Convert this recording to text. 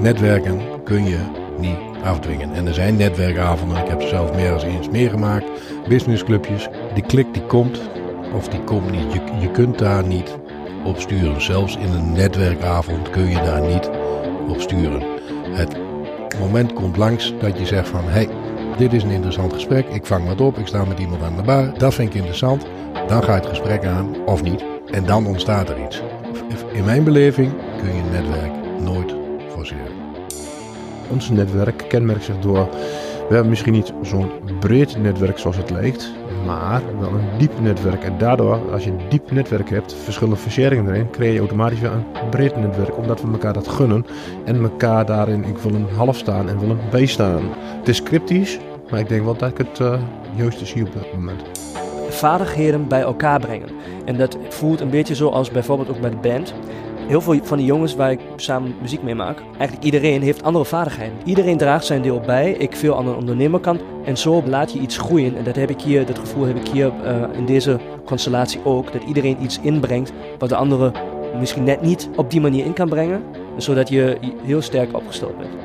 Netwerken kun je niet afdwingen. En er zijn netwerkavonden, ik heb ze zelf meer dan eens meegemaakt. Businessclubjes, die klik die komt of die komt niet. Je, je kunt daar niet op sturen. Zelfs in een netwerkavond kun je daar niet op sturen. Het moment komt langs dat je zegt van... Hey, dit is een interessant gesprek, ik vang wat op, ik sta met iemand aan de bar. Dat vind ik interessant. Dan ga je het gesprek aan, of niet. En dan ontstaat er iets. In mijn beleving kun je een netwerk nooit Ons netwerk kenmerkt zich door... We hebben misschien niet zo'n breed netwerk zoals het lijkt, maar wel een diep netwerk. En daardoor, als je een diep netwerk hebt, verschillende verseringen erin, creëer je automatisch weer een breed netwerk. Omdat we elkaar dat gunnen en elkaar daarin, ik wil een half staan en wil een bijstaan. Het is cryptisch, maar ik denk wel dat ik het uh, juiste zie op dit moment. Vaardigheden bij elkaar brengen. En dat voelt een beetje zo als bijvoorbeeld ook de band heel veel van die jongens waar ik samen muziek mee maak, eigenlijk iedereen heeft andere vaardigheden. Iedereen draagt zijn deel bij. Ik veel aan de ondernemerkant. En zo laat je iets groeien. En dat heb ik hier, dat gevoel heb ik hier uh, in deze constellatie ook. Dat iedereen iets inbrengt wat de andere misschien net niet op die manier in kan brengen. Zodat je heel sterk opgesteld bent.